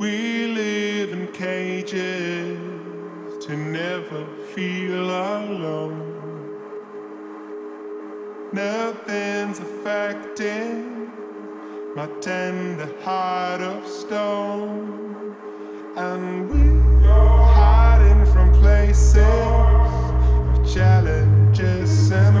We live in cages to never feel alone. Nothing's affecting my tender heart of stone. And we're hiding from places of challenges and